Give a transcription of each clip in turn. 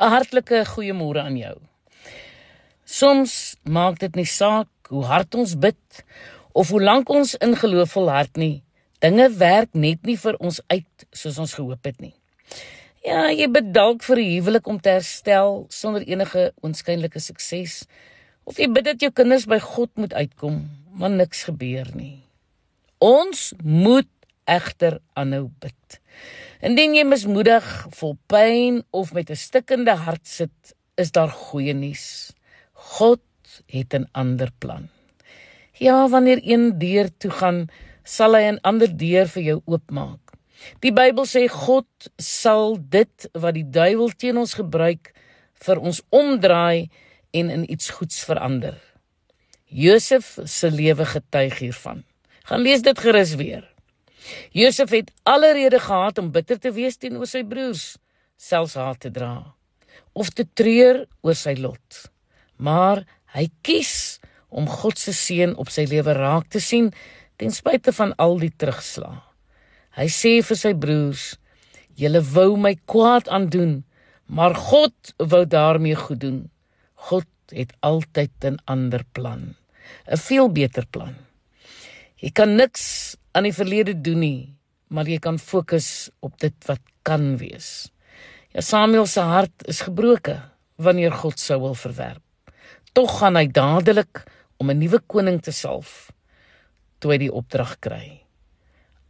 'n Hartlike goeiemôre aan jou. Soms maak dit nie saak hoe hard ons bid of hoe lank ons in geloof volhard nie. Dinge werk net nie vir ons uit soos ons gehoop het nie. Ja, jy bid dalk vir 'n huwelik om te herstel sonder enige oënskynlike sukses. Of jy bid dat jou kinders by God moet uitkom, maar niks gebeur nie. Ons moet egter aanhou bid. Indien jy mismoedig, vol pyn of met 'n stikkende hart sit, is daar goeie nuus. God het 'n ander plan. Ja, wanneer een deur toe gaan, sal hy 'n ander deur vir jou oopmaak. Die Bybel sê God sal dit wat die duiwel teen ons gebruik vir ons omdraai en in iets goeds verander. Josef se lewe getuig hiervan. Gaan lees dit gerus weer. Josef het alle rede gehad om bitter te wees teenoor sy broers, selfs haat te dra of te treur oor sy lot. Maar hy kies om God se seën op sy lewe raak te sien ten spyte van al die terugslag. Hy sê vir sy broers: "Julle wou my kwaad aandoen, maar God wou daarmee goed doen. God het altyd 'n ander plan, 'n veel beter plan." Jy kan niks aan die verlede doen nie, maar jy kan fokus op dit wat kan wees. Ja Samuel se hart is gebroke wanneer God sou wil verwerp. Tog gaan hy dadelik om 'n nuwe koning te salf toe hy die opdrag kry.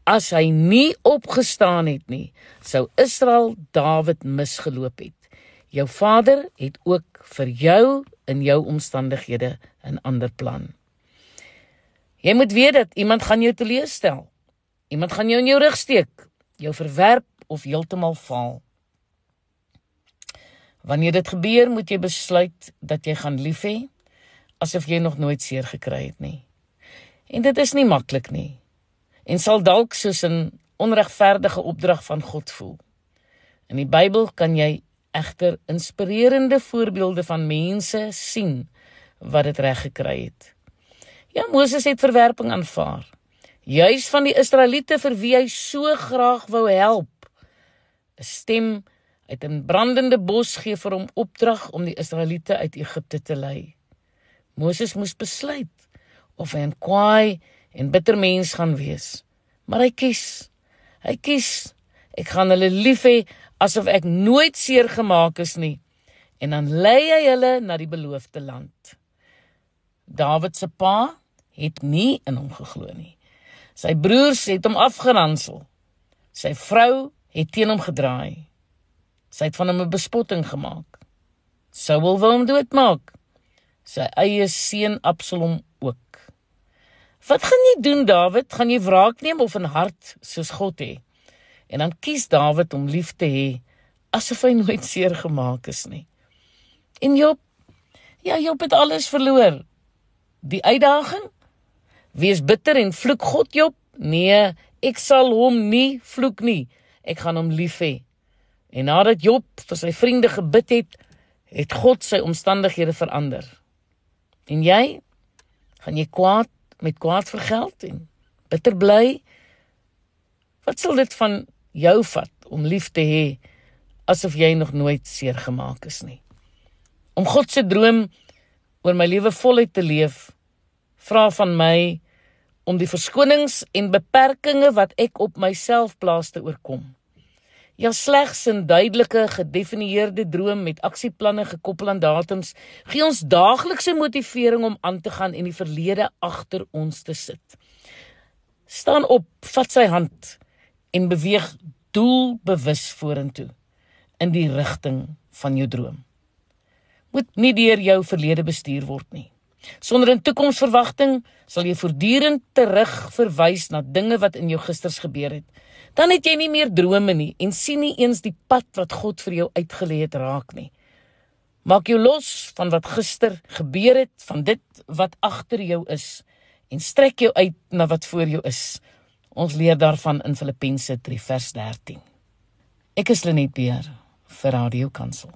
As hy nie opgestaan het nie, sou Israel Dawid misgeloop het. Jou vader het ook vir jou in jou omstandighede 'n ander plan. Jy moet weet dat iemand gaan jou teleurstel. Iemand gaan jou in jou rug steek, jou verwerp of heeltemal faal. Wanneer dit gebeur, moet jy besluit dat jy gaan lief hê asof jy nog nooit seer gekry het nie. En dit is nie maklik nie. En sal dalk soos 'n onregverdige opdrag van God voel. In die Bybel kan jy egter inspirerende voorbeelde van mense sien wat dit reg gekry het. Ja, Moses het verwerping aanvaar. Juis van die Israeliete vir wie hy so graag wou help. 'n Stem uit 'n brandende bos gee vir hom opdrag om die Israeliete uit Egipte te lei. Moses moes besluit of hy 'n kwaai en bitter mens gaan wees. Maar hy kies. Hy kies. Ek gaan hulle lief hê asof ek nooit seer gemaak is nie. En dan lei hy hulle na die beloofde land. Dawid se pa het nie in hom geglo nie. Sy broers het hom afgeransel. Sy vrou het teen hom gedraai. Sy het van hom 'n bespotting gemaak. Saul wou hom doodmaak. Sy eie seun Absalom ook. Wat gaan jy doen, Dawid? Gaan jy wraak neem of 'n hart soos God hê? En dan kies Dawid om lief te hê asof hy nooit seer gemaak is nie. En Job, ja, Job het alles verloor. Die uitdaging Wees bitter en vloek God Job? Nee, ek sal hom nie vloek nie. Ek gaan hom lief hê. En nadat Job vir sy vriende gebid het, het God sy omstandighede verander. En jy? Gaan jy kwaad met kwaad vergeld en bitter bly? Wat sal dit van jou vat om lief te hê asof jy nog nooit seer gemaak is nie? Om God se droom oor my lewe voluit te leef, vra van my om die verskonings en beperkings wat ek op myself plaas te oorkom. Ja slegs 'n duidelike gedefinieerde droom met aksieplanne gekoppel aan datums gee ons daaglikse motivering om aan te gaan en die verlede agter ons te sit. Staan op, vat sy hand en beweeg doelbewus vorentoe in die rigting van jou droom. Moet nie deur jou verlede bestuur word nie. Sonder 'n toekomsverwagting sal jy voortdurend terug verwys na dinge wat in jou gisters gebeur het. Dan het jy nie meer drome nie en sien nie eens die pad wat God vir jou uitgelê het raak nie. Maak jou los van wat gister gebeur het, van dit wat agter jou is en strek jou uit na wat voor jou is. Ons leer daarvan in Filippense 3 vers 13. Ek is Lenet Beer vir Radio Kansel.